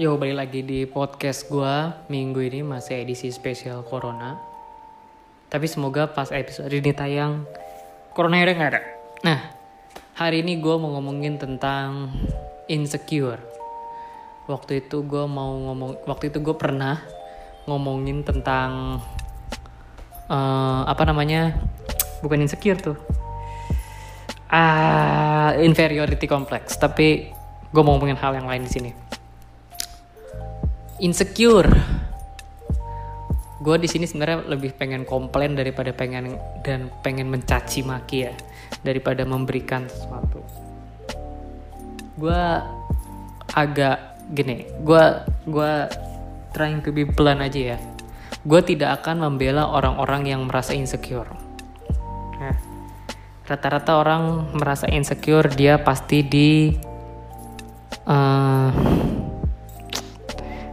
Yo, balik lagi di podcast gue Minggu ini masih edisi spesial Corona. Tapi semoga pas episode ini tayang Corona udah gak ada. Nah, hari ini gue mau ngomongin tentang Insecure. Waktu itu gue mau ngomong Waktu itu gue pernah ngomongin tentang eh, Apa namanya? Bukan insecure tuh. Ah inferiority complex. Tapi gue mau ngomongin hal yang lain di sini insecure. Gue di sini sebenarnya lebih pengen komplain daripada pengen dan pengen mencaci maki ya daripada memberikan sesuatu. Gue agak gini gue gue trying to be blunt aja ya. Gue tidak akan membela orang-orang yang merasa insecure. Nah, rata-rata orang merasa insecure dia pasti di eh,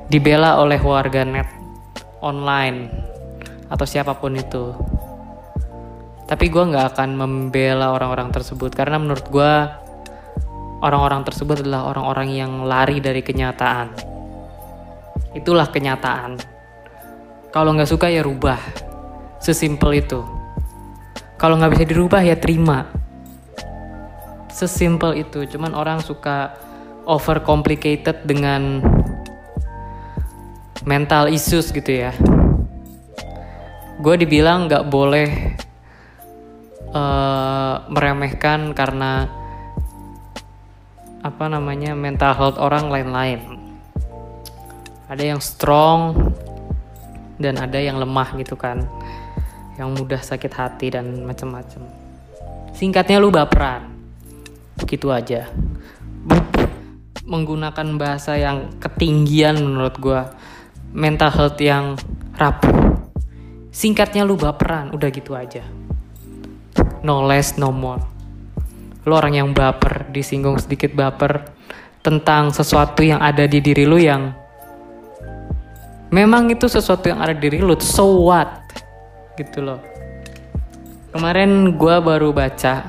dibela oleh warga net online atau siapa pun itu. Tapi gue nggak akan membela orang-orang tersebut karena menurut gue orang-orang tersebut adalah orang-orang yang lari dari kenyataan. Itulah kenyataan. Kalau nggak suka ya rubah. Sesimpel itu. Kalau nggak bisa dirubah ya terima. Sesimpel itu. Cuman orang suka over complicated dengan mental issues gitu ya. Gue dibilang nggak boleh eh, meremehkan karena apa namanya mental health orang lain-lain. Ada yang strong dan ada yang lemah gitu kan yang mudah sakit hati dan macam-macam singkatnya lu baperan. Begitu aja. Menggunakan bahasa yang ketinggian menurut gue mental health yang rapuh. Singkatnya lu baperan udah gitu aja. No less no more. Lu orang yang baper disinggung sedikit baper tentang sesuatu yang ada di diri lu yang memang itu sesuatu yang ada di diri lu so what? Gitu loh. Kemarin gue baru baca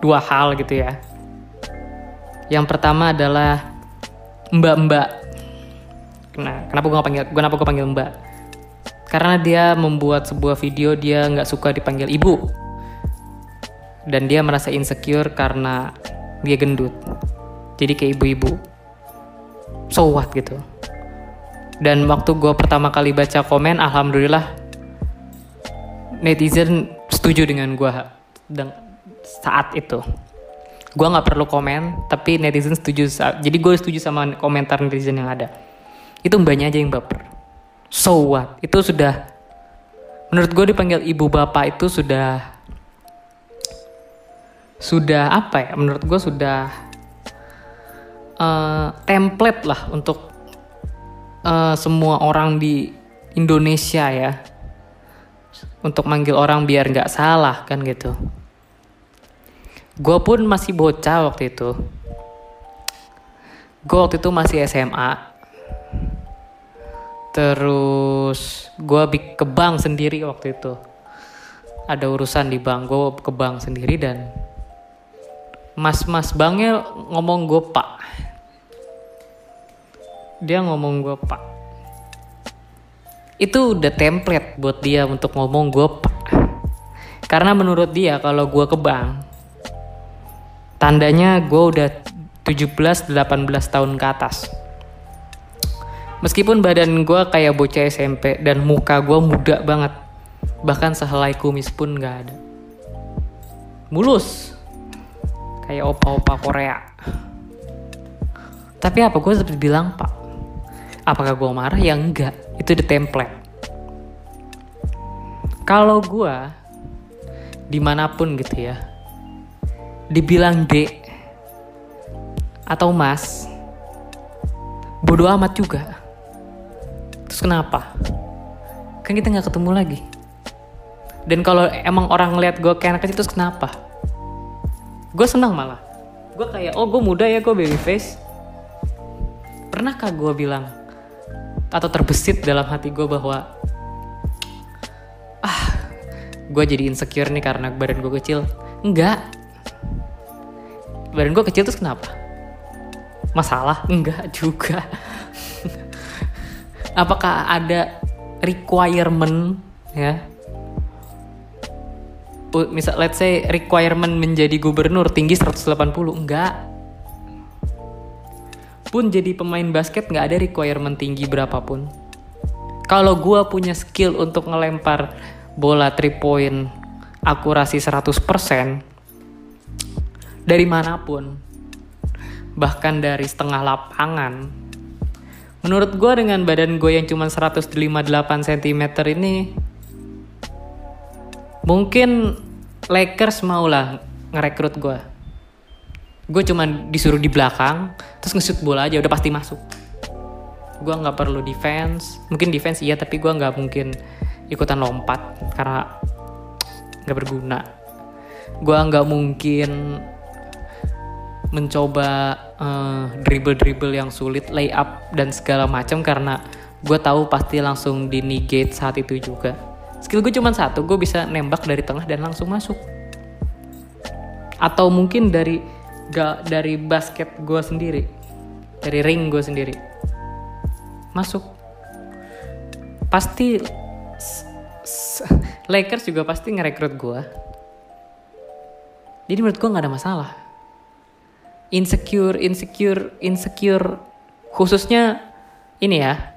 dua hal gitu ya. Yang pertama adalah mbak-mbak nah kenapa gue panggil kenapa gue panggil mbak? Karena dia membuat sebuah video dia nggak suka dipanggil ibu. Dan dia merasa insecure karena dia gendut. Jadi kayak ibu-ibu. So what gitu. Dan waktu gue pertama kali baca komen alhamdulillah netizen setuju dengan gue saat itu. Gue nggak perlu komen tapi netizen setuju jadi gue setuju sama komentar netizen yang ada itu mbaknya aja yang baper. So what? Itu sudah menurut gue dipanggil ibu bapak itu sudah sudah apa ya? Menurut gue sudah eh, template lah untuk eh, semua orang di Indonesia ya. Untuk manggil orang biar nggak salah kan gitu. Gue pun masih bocah waktu itu. Gue waktu itu masih SMA terus gue ke bank sendiri waktu itu. Ada urusan di bank gue ke bank sendiri dan mas-mas banknya ngomong gue pak. Dia ngomong gue pak. Itu udah template buat dia untuk ngomong gue pak. Karena menurut dia kalau gue ke bank tandanya gue udah 17-18 tahun ke atas meskipun badan gue kayak bocah SMP dan muka gue muda banget bahkan sehelai kumis pun gak ada. Mulus. Kayak opa-opa Korea. Tapi apa gue seperti bilang pak? Apakah gue marah? Ya enggak. Itu the template. Kalau gue di mana pun gitu ya dibilang D atau Mas bodoh amat juga terus kenapa? Kan kita nggak ketemu lagi. Dan kalau emang orang ngeliat gue kayak anak kecil terus kenapa? Gue senang malah. Gue kayak oh gue muda ya gue baby face. Pernahkah gue bilang atau terbesit dalam hati gue bahwa ah gue jadi insecure nih karena badan gue kecil. Enggak. Badan gue kecil terus kenapa? Masalah? Enggak juga. Apakah ada requirement ya? Misal let's say requirement menjadi gubernur tinggi 180 enggak. Pun jadi pemain basket nggak ada requirement tinggi berapapun. Kalau gue punya skill untuk ngelempar bola 3 point akurasi 100% dari mana pun bahkan dari setengah lapangan menurut gue dengan badan gue yang cuma 158 cm ini mungkin Lakers mau lah ngerekrut gue gue cuma disuruh di belakang terus nge bola aja udah pasti masuk. Gue nggak perlu defense. Mungkin defense iya tapi gue nggak mungkin ikutan lompat karena nggak berguna. Gue nggak mungkin mencoba uh, dribble-dribble yang sulit, layup dan segala macam karena gue tahu pasti langsung di negate saat itu juga. Skill gue cuma satu, gue bisa nembak dari tengah dan langsung masuk. Atau mungkin dari gak dari basket gue sendiri, dari ring gue sendiri, masuk. Pasti Lakers juga pasti ngerekrut gue. Jadi menurut gue nggak ada masalah insecure insecure insecure. Khususnya ini ya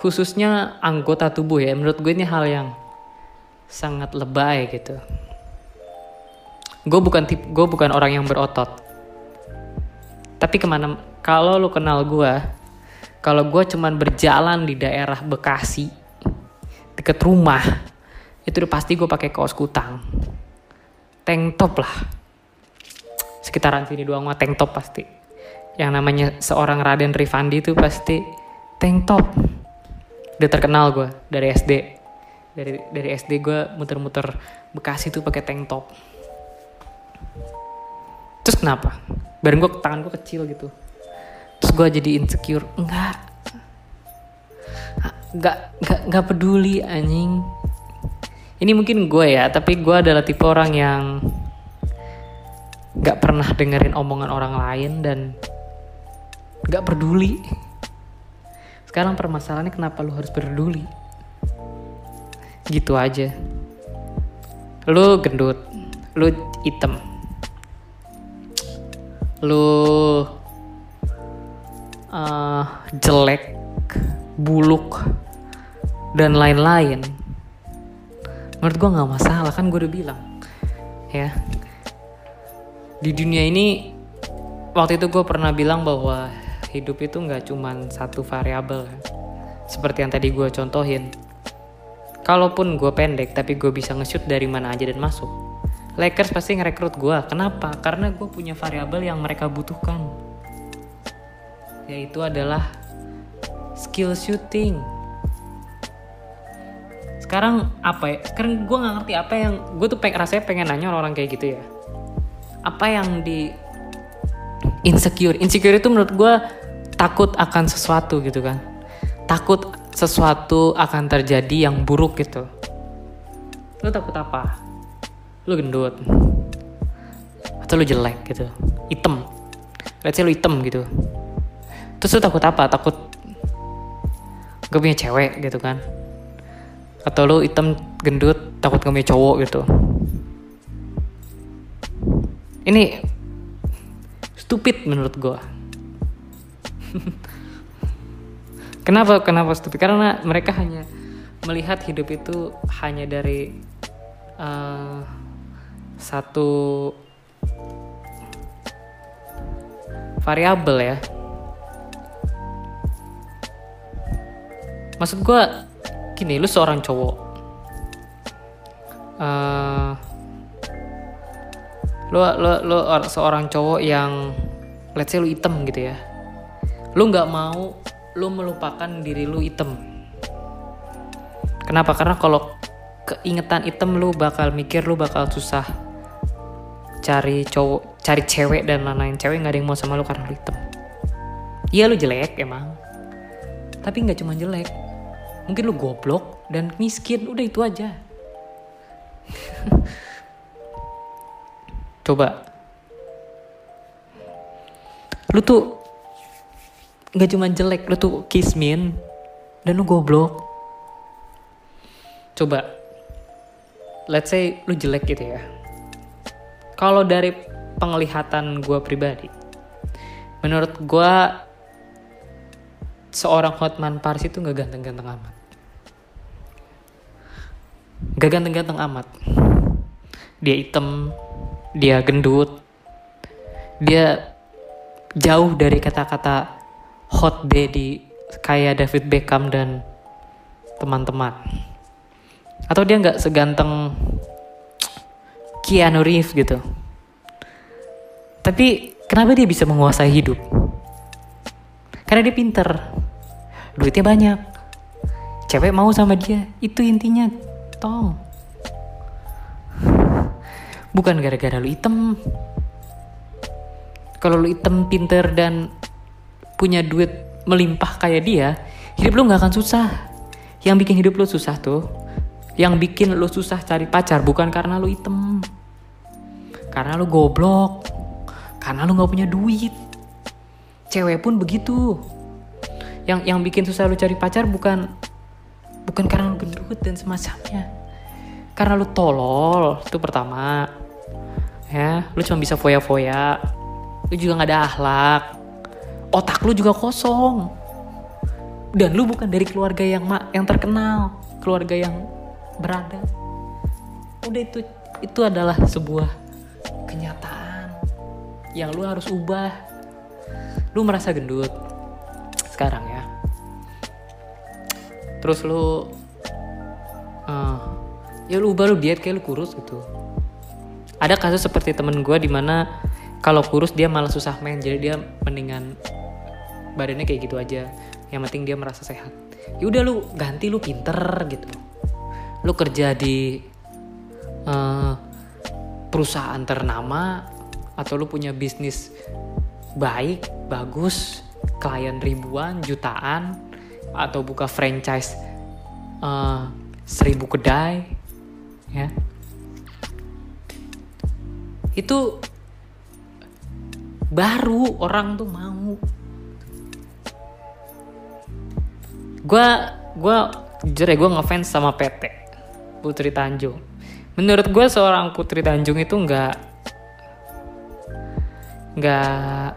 khususnya anggota tubuh ya. Menurut gue ini hal yang sangat lebay gitu. Gue bukan tip gue bukan orang yang berotot. Tapi ke mana kalau lo kenal gue kalau gue cuman berjalan di daerah Bekasi deket rumah itu udah pasti gue pakai kaos kutang. Tank top lah sekitaran sini doang mah tank top pasti. Yang namanya seorang Raden Rifandi itu pasti tank top. Udah terkenal gue dari SD dari dari SD gue muter-muter Bekasi tuh pakai tank top. Terus kenapa? Bareng gue tangan gue kecil gitu. Terus gue jadi insecure. Enggak. Enggak enggak enggak peduli anjing. Ini mungkin gue ya tapi gue adalah tipe orang yang gak pernah dengerin omongan orang lain dan gak peduli. Sekarang permasalahannya kenapa lu harus peduli gitu aja. Lu gendut lu hitam lu uh, jelek buluk dan lain-lain. Menurut gue nggak masalah kan gue udah bilang ya di dunia ini waktu itu gue pernah bilang bahwa hidup itu nggak cuma satu variabel seperti yang tadi gue contohin. Kalaupun gue pendek tapi gue bisa nge-shoot dari mana aja dan masuk Lakers pasti ngerekrut gue kenapa? Karena gue punya variabel yang mereka butuhkan. Yaitu adalah skill shooting. Sekarang apa ya? Sekarang gue nggak ngerti apa yang gue tuh pengen rasanya pengen nanya orang-orang kayak gitu ya apa yang di insecure. Insecure itu menurut gue takut akan sesuatu gitu kan. Takut sesuatu akan terjadi yang buruk gitu. Lo takut apa? Lo gendut. Atau lo jelek gitu. Hitam. Let's say lo hitam gitu. Terus lo takut apa? Takut gak punya cewek gitu kan. Atau lo hitam gendut takut gak punya cowok gitu ini stupid menurut gue kenapa kenapa stupid? Karena mereka hanya melihat hidup itu hanya dari uh, satu variabel ya. Maksud gue gini lu seorang cowok uh, lo lo lo seorang cowok yang let's say lu item gitu ya. Lu nggak mau lu melupakan diri lu item kenapa? Karena kalau keingetan item lu bakal mikir lu bakal susah cari cowok cari cewek dan lain-lain. Cewek nggak ada yang mau sama lu karena lu item iya lu jelek emang. Tapi nggak cuma jelek. Mungkin lu goblok dan miskin. Udah itu aja Coba. Lu tuh nggak cuma jelek lu tuh kismin dan lu goblok. Coba. Let's say lu jelek gitu ya. Kalau dari penglihatan gue pribadi menurut gue seorang Hotman Paris itu nggak ganteng-ganteng amat. Gak ganteng-ganteng amat. Dia hitam dia gendut dia jauh dari kata-kata hot daddy kayak David Beckham dan teman-teman. Atau dia nggak seganteng Keanu Reeves gitu. Tapi kenapa dia bisa menguasai hidup? Karena dia pinter duitnya banyak cewek mau sama dia itu intinya tong bukan gara-gara lu item. Kalau lu item pinter dan punya duit melimpah kayak dia hidup lu nggak akan susah. Yang bikin hidup lu susah tuh yang bikin lu susah cari pacar bukan karena lu item. Karena lu goblok. Karena lu nggak punya duit. Cewek pun begitu. Yang yang bikin susah lu cari pacar bukan bukan karena lu gendut dan semacamnya. Karena lu tolol itu pertama ya lu cuma bisa foya-foya. Lu juga nggak ada akhlak. Otak lu juga kosong. Dan lu bukan dari keluarga yang ma yang terkenal keluarga yang berada. Udah itu itu adalah sebuah kenyataan yang lu harus ubah. Lu merasa gendut sekarang ya. Terus lu uh, ya lu ubah lu diet kayak lu kurus gitu ada kasus seperti temen gue di mana kalau kurus dia malah susah main jadi dia mendingan badannya kayak gitu aja. Yang penting dia merasa sehat. Yaudah lu ganti lu pinter gitu. Lu kerja di uh, perusahaan ternama atau lu punya bisnis baik bagus klien ribuan jutaan atau buka franchise uh, seribu kedai ya itu baru orang tuh mau. Gue gue jujur ya gue ngefans sama PT Putri Tanjung. Menurut gue seorang Putri Tanjung itu nggak nggak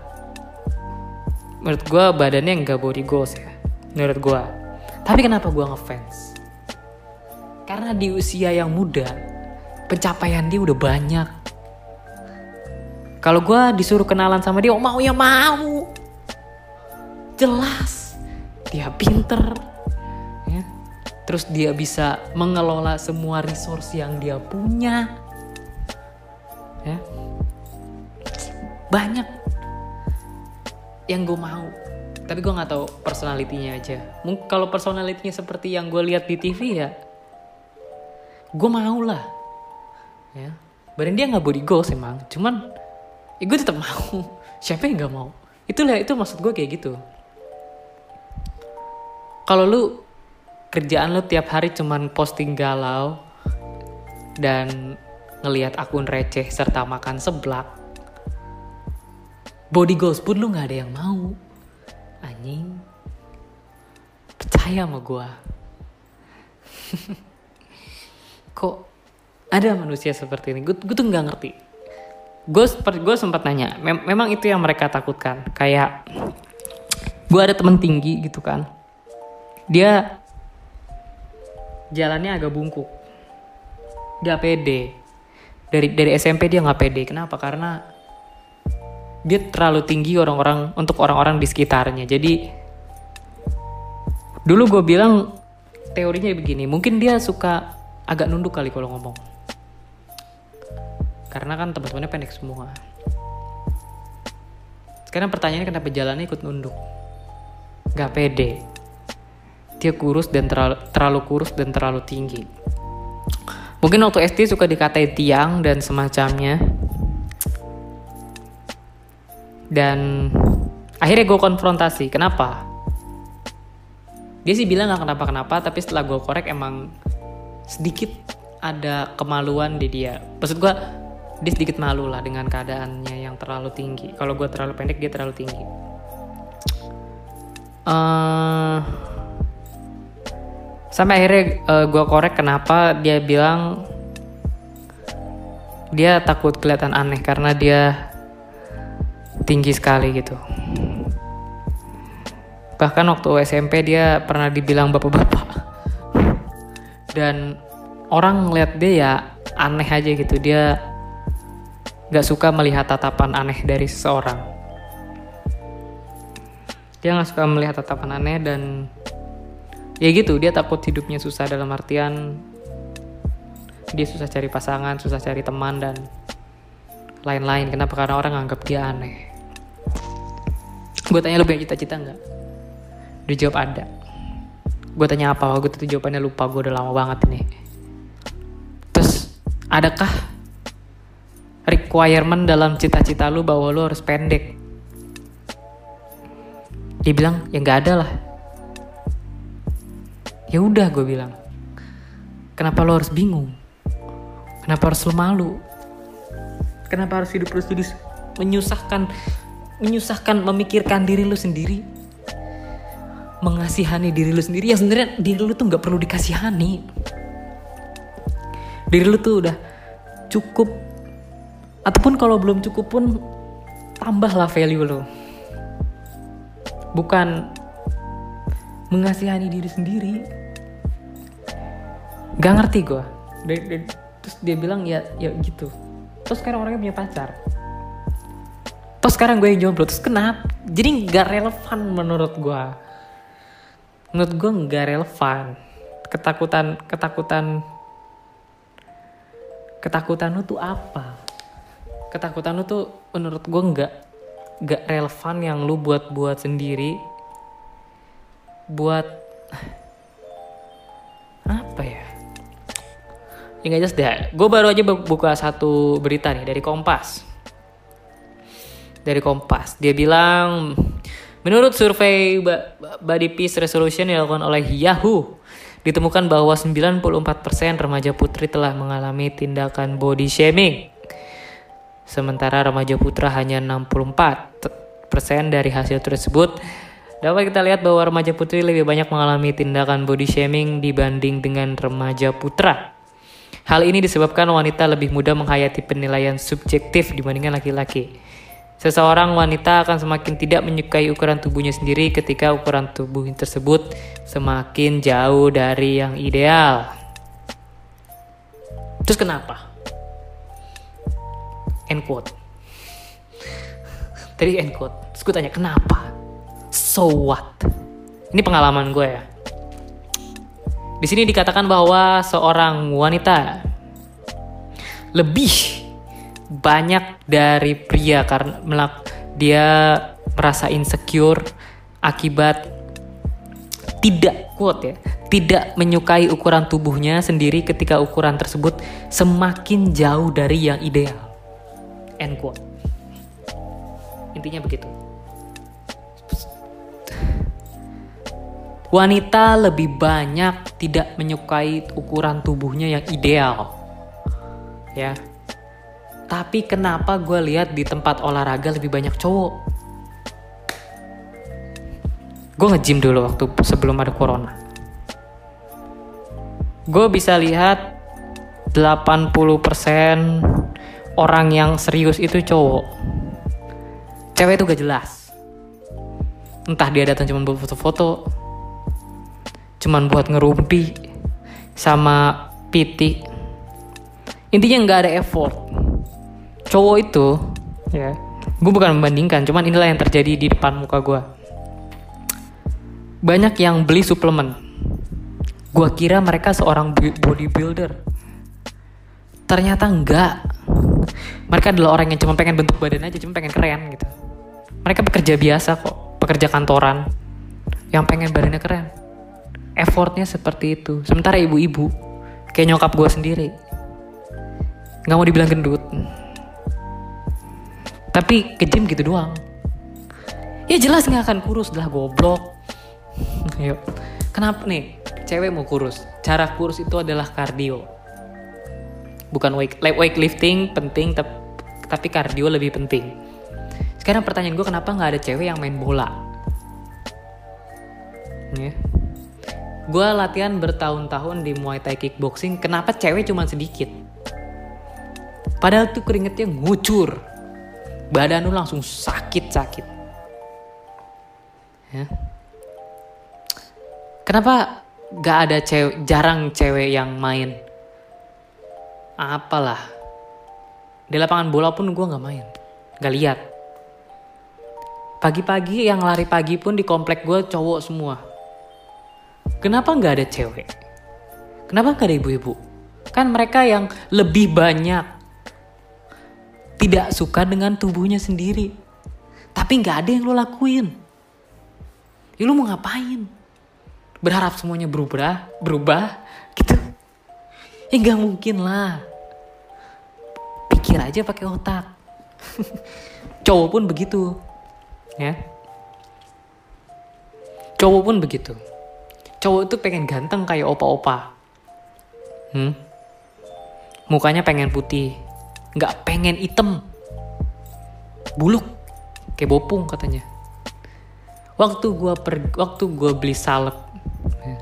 menurut gue badannya nggak body goals ya menurut gue tapi kenapa gue ngefans? Karena di usia yang muda pencapaian dia udah banyak kalau gue disuruh kenalan sama dia, oh mau ya mau. Jelas, dia pinter. Ya. Terus dia bisa mengelola semua resource yang dia punya. Ya. Banyak yang gue mau. Tapi gue nggak tahu personalitinya aja. Mungkin kalau personalitinya seperti yang gue lihat di TV ya, gue mau lah. Ya. Badan dia nggak body goals emang, cuman ya gue tetap mau. Siapa yang nggak mau? Itulah itu maksud gue kayak gitu. Kalau lu kerjaan lu tiap hari cuman posting galau dan ngelihat akun receh serta makan seblak body goals pun lu nggak ada yang mau. Anjing. Percaya sama gue kok ada manusia seperti ini? Gue tuh nggak ngerti gue gue sempat nanya mem memang itu yang mereka takutkan? Kayak gue ada temen tinggi gitu kan. Dia jalannya agak bungkuk. Gak pede. Dari dari SMP dia nggak pede. Kenapa? Karena dia terlalu tinggi orang-orang untuk orang-orang di sekitarnya. Jadi dulu gue bilang teorinya begini mungkin dia suka agak nunduk kali kalau ngomong karena kan teman-temannya pendek semua. Sekarang pertanyaannya kenapa jalannya ikut nunduk? Gak pede. Dia kurus dan terlalu, terlalu kurus dan terlalu tinggi. Mungkin waktu SD suka dikatai tiang dan semacamnya. Dan akhirnya gue konfrontasi kenapa? Dia sih bilang gak kenapa-kenapa tapi setelah gue korek emang sedikit ada kemaluan di dia. Maksud gue dia sedikit malu lah dengan keadaannya yang terlalu tinggi. Kalau gue terlalu pendek dia terlalu tinggi. Uh, sampai akhirnya uh, gue korek kenapa dia bilang dia takut kelihatan aneh karena dia tinggi sekali gitu. Bahkan waktu SMP dia pernah dibilang bapak-bapak. Dan orang ngeliat dia ya aneh aja gitu. Dia gak suka melihat tatapan aneh dari seseorang. Dia gak suka melihat tatapan aneh dan ya gitu dia takut hidupnya susah dalam artian dia susah cari pasangan susah cari teman dan lain-lain. Kenapa? Karena orang anggap dia aneh. Gue tanya lu punya cita-cita nggak? Dia jawab ada. Gue tanya apa? Gue tuh jawabannya lupa gue udah lama banget nih terus adakah requirement dalam cita-cita lu bahwa lu harus pendek. Dia bilang ya nggak ada lah. Ya udah gue bilang. Kenapa lo harus bingung? Kenapa harus lo malu? Kenapa harus hidup terus jadi menyusahkan menyusahkan memikirkan diri lu sendiri? Mengasihani diri lu sendiri. Ya sebenarnya diri lu tuh nggak perlu dikasihani. Diri lu tuh udah cukup ataupun kalau belum cukup pun tambahlah value lu bukan mengasihani diri sendiri. Gak ngerti gue terus dia bilang ya ya gitu. Terus sekarang orangnya punya pacar. Terus sekarang gue yang jomblo terus kenapa? Jadi gak relevan menurut gue menurut gue nggak relevan. Ketakutan ketakutan ketakutan lu tuh apa ketakutan lu tuh menurut gue nggak nggak relevan yang lu buat buat sendiri. Buat apa ya? Ya nggak jelas deh. Gue baru aja buka satu berita nih dari Kompas. Dari Kompas. Dia bilang Menurut survei Body Peace Resolution yang dilakukan oleh Yahoo, ditemukan bahwa 94% remaja putri telah mengalami tindakan body shaming. Sementara remaja putra hanya 64% dari hasil tersebut. Dapat kita lihat bahwa remaja putri lebih banyak mengalami tindakan body shaming dibanding dengan remaja putra. Hal ini disebabkan wanita lebih mudah menghayati penilaian subjektif dibandingkan laki-laki. Seseorang wanita akan semakin tidak menyukai ukuran tubuhnya sendiri ketika ukuran tubuh tersebut semakin jauh dari yang ideal. Terus kenapa? End quote. Tadi end quote. Terus gue tanya kenapa? So what? Ini pengalaman gue ya. Di sini dikatakan bahwa seorang wanita lebih banyak dari pria karena melak dia merasa insecure akibat tidak kuat ya tidak menyukai ukuran tubuhnya sendiri ketika ukuran tersebut semakin jauh dari yang ideal end quote intinya begitu wanita lebih banyak tidak menyukai ukuran tubuhnya yang ideal ya tapi kenapa gue lihat di tempat olahraga lebih banyak cowok? Gue nge-gym dulu waktu sebelum ada corona. Gue bisa lihat 80% orang yang serius itu cowok. Cewek itu gak jelas. Entah dia datang cuma buat foto-foto, cuman buat ngerumpi sama piti. Intinya nggak ada effort cowok itu ya gue bukan membandingkan cuman inilah yang terjadi di depan muka gue banyak yang beli suplemen gue kira mereka seorang bodybuilder ternyata enggak. Mereka adalah orang yang cuma pengen bentuk badan aja cuma pengen keren gitu. Mereka pekerja biasa kok pekerja kantoran. Yang pengen badannya keren. Effortnya seperti itu. Sementara ibu-ibu kayak nyokap gue sendiri nggak mau dibilang gendut. Tapi ke gym gitu doang. Ya jelas nggak akan kurus lah goblok. Yuk. Kenapa nih? Cewek mau kurus. Cara kurus itu adalah kardio bukan weight weightlifting penting tapi kardio lebih penting. Sekarang pertanyaan gue kenapa nggak ada cewek yang main bola? Ya. Gue latihan bertahun-tahun di Muay Thai kickboxing kenapa cewek cuma sedikit? Padahal tuh keringetnya ngucur. Badan lu langsung sakit-sakit. Ya. Kenapa gak ada cewek jarang cewek yang main apalah. Di lapangan bola pun gue nggak main. Nggak lihat. Pagi-pagi yang lari pagi pun di komplek gue cowok semua. Kenapa nggak ada cewek? Kenapa nggak ada ibu-ibu? Kan mereka yang lebih banyak. Tidak suka dengan tubuhnya sendiri. Tapi nggak ada yang lo lakuin. Ya lo mau ngapain? Berharap semuanya berubah berubah ya nggak mungkin lah. Pikir aja pakai otak. Cowok pun begitu ya. Cowok pun begitu. Cowok tuh pengen ganteng kayak opa-opa. Hmm? mukanya pengen putih. Nggak pengen hitam. Buluk. Kayak bopung katanya. Waktu gua per waktu gua beli salep ya,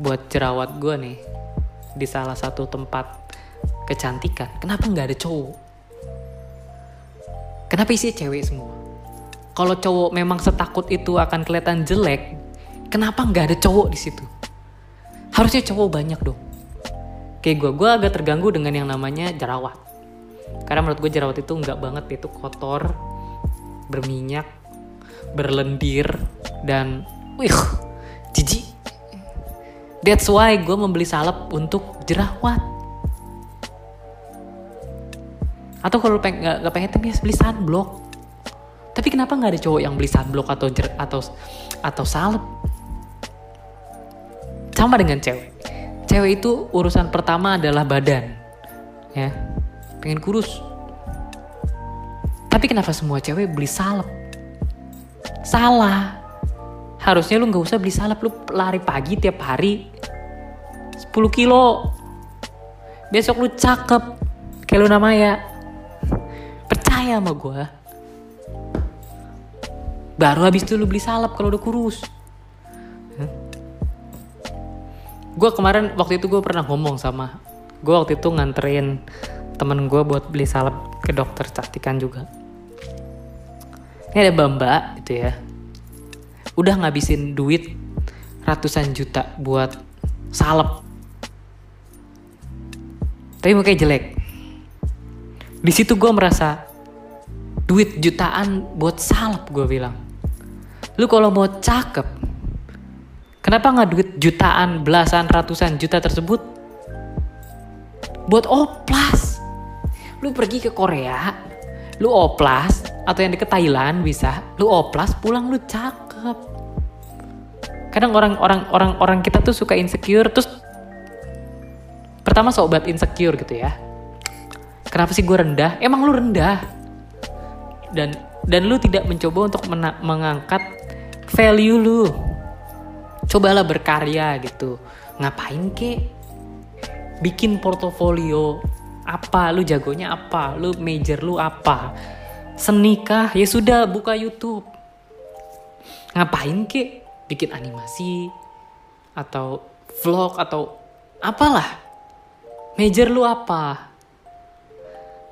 buat jerawat gua nih di salah satu tempat kecantikan. Kenapa nggak ada cowok? Kenapa isi cewek semua? Kalau cowok memang setakut itu akan kelihatan jelek kenapa nggak ada cowok di situ? Harusnya cowok banyak dong. Kayak gue gue agak terganggu dengan yang namanya jerawat. Karena menurut gue jerawat itu nggak banget itu kotor berminyak berlendir dan wih jijik that's why gue membeli salep untuk jerawat. Atau kalau pengen nggak nggak pengen tapi beli sunblock. Tapi kenapa nggak ada cowok yang beli sunblock atau jer, atau atau salep? Sama dengan cewek. Cewek itu urusan pertama adalah badan ya. Pengen kurus. Tapi kenapa semua cewek beli salep? Salah harusnya lu nggak usah beli salep lu lari pagi tiap hari 10 kilo. Besok lu cakep kayak lu namanya. Percaya sama gue baru habis itu lu beli salep kalau udah kurus. Gue kemarin waktu itu gue pernah ngomong sama gue waktu itu nganterin temen gue buat beli salep ke dokter cantikan juga. Ini ada bamba itu ya udah ngabisin duit ratusan juta buat salep. Tapi mukanya jelek. Di situ gue merasa duit jutaan buat salep gue bilang. Lu kalau mau cakep kenapa nggak duit jutaan belasan ratusan juta tersebut buat oplas? Lu pergi ke Korea lu oplas atau yang deket Thailand bisa lu oplas pulang lu cakep kadang orang orang orang orang kita tuh suka insecure terus pertama sobat insecure gitu ya. Kenapa sih gue rendah? Emang lu rendah. Dan dan lu tidak mencoba untuk mengangkat value lu. Cobalah berkarya gitu. Ngapain ke bikin portofolio apa? Lu jagonya apa? Lu major lu apa? Senikah ya sudah buka YouTube ngapain ke bikin animasi atau vlog atau apalah. Major lu apa?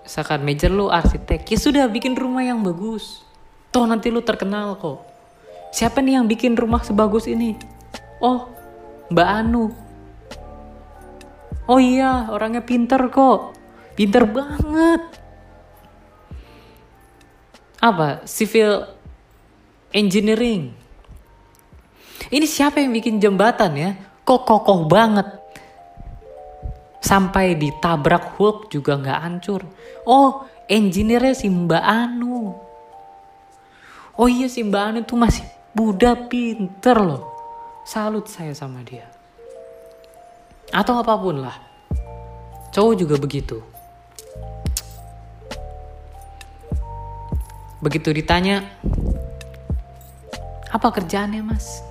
Misalkan major lu arsitek ya sudah bikin rumah yang bagus. Toh nanti lu terkenal kok. Siapa nih yang bikin rumah sebagus ini? Oh mbak Anu. Oh iya orangnya pinter kok. Pinter banget. Apa? Civil engineering ini siapa yang bikin jembatan ya kok kokoh banget sampai ditabrak Hulk juga nggak hancur. Oh, engineer si Mbak Anu. Oh iya si Mbak Anu tuh masih Buddha pinter loh. Salut saya sama dia. Atau apa pun lah. Cowok juga begitu. Begitu ditanya, apa kerjaannya mas?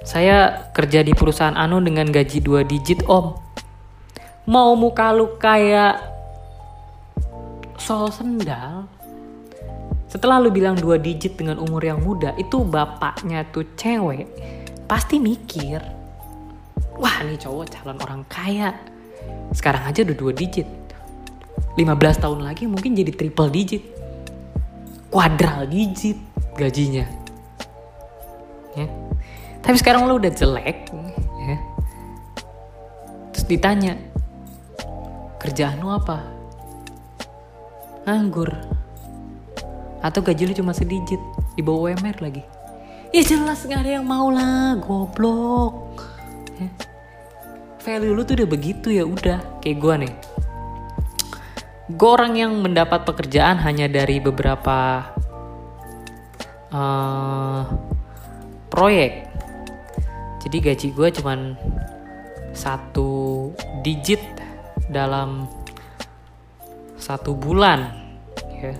Saya kerja di perusahaan Anu dengan gaji 2 digit om. Mau muka lu kayak sol sendal, setelah lu bilang dua digit dengan umur yang muda itu bapaknya tuh cewek pasti mikir wah nih cowok calon orang kaya. Sekarang aja udah dua digit. 15 tahun lagi mungkin jadi triple digit. Kuadral digit gajinya. Ya. Tapi sekarang lu udah jelek ya. Terus ditanya kerjaan lu apa? Nganggur. Atau gaji lu cuma sedikit di bawah UMR lagi. Ya jelas gak ada yang mau lah goblok. Ya. value lu tuh udah begitu ya udah. Kayak gue nih. Gue orang yang mendapat pekerjaan hanya dari beberapa uh, proyek. Jadi gaji gue cuman satu digit dalam satu bulan ya.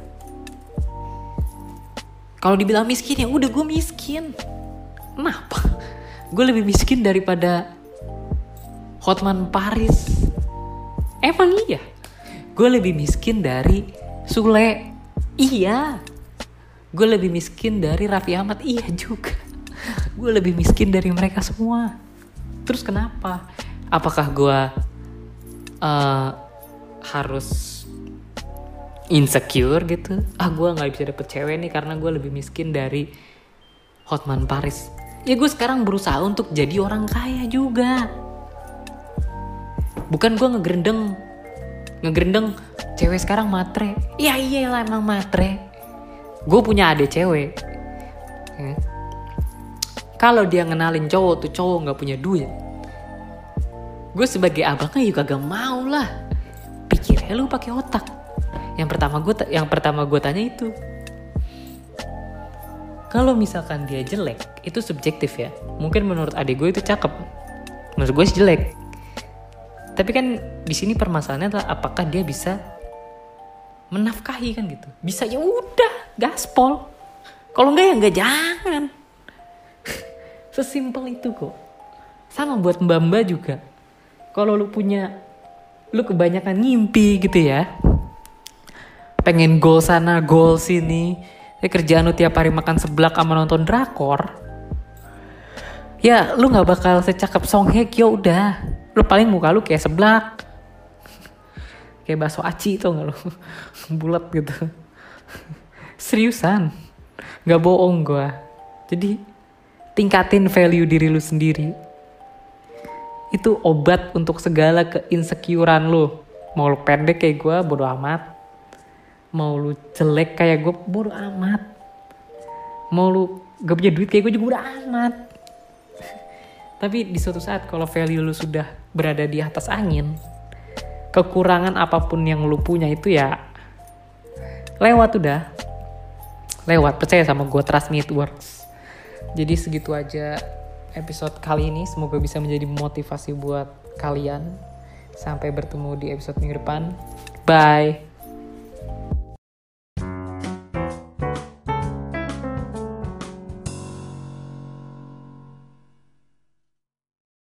Kalau dibilang miskin ya udah gue miskin. Kenapa? Gue lebih miskin daripada Hotman Paris. Emang iya? Gue lebih miskin dari Sule. Iya gue lebih miskin dari Raffi Ahmad. Iya juga. Gue lebih miskin dari mereka semua. Terus kenapa? Apakah gue uh, harus insecure gitu? Ah gue nggak bisa dapet cewek nih karena gue lebih miskin dari Hotman Paris. Ya gue sekarang berusaha untuk jadi orang kaya juga. Bukan gue ngegerendeng. Ngegerendeng cewek sekarang matre. Ya iyalah emang matre gue punya adik cewek. Ya. kalau dia ngenalin cowok tuh cowok nggak punya duit. Gue sebagai abangnya juga gak mau lah. Pikirnya lu pakai otak. Yang pertama gue yang pertama gue tanya itu. Kalau misalkan dia jelek itu subjektif ya. Mungkin menurut adik gue itu cakep. Menurut gue sih jelek. Tapi kan di sini permasalahannya adalah apakah dia bisa menafkahi kan gitu. Bisa ya udah gaspol. Kalau enggak ya enggak jangan. Sesimpel itu kok. Sama buat mbak mbak juga. Kalau lu punya lu kebanyakan ngimpi gitu ya. Pengen goal sana goal sini. Ya kerjaan lu tiap hari makan seblak sama nonton drakor. Ya lu nggak bakal secakep Song Hye Kyo udah. Lu paling muka lu kayak seblak kayak bakso aci tuh nggak lu bulat gitu. Seriusan? Nggak bohong gua. Jadi tingkatin value diri lu sendiri. Itu obat untuk segala keinsecurean lu. Mau lu pendek kayak gue bodo amat. Mau lu jelek kayak gue bodo amat. Mau lu gak punya duit kayak gue juga bodo amat. Tapi di suatu saat kalau value lu sudah berada di atas angin kekurangan apa pun yang lu punya itu ya lewat udah. Lewat percaya sama gue trust me it works. Jadi segitu aja episode kali ini. Semoga bisa menjadi motivasi buat kalian. Sampai bertemu di episode minggu depan. Bye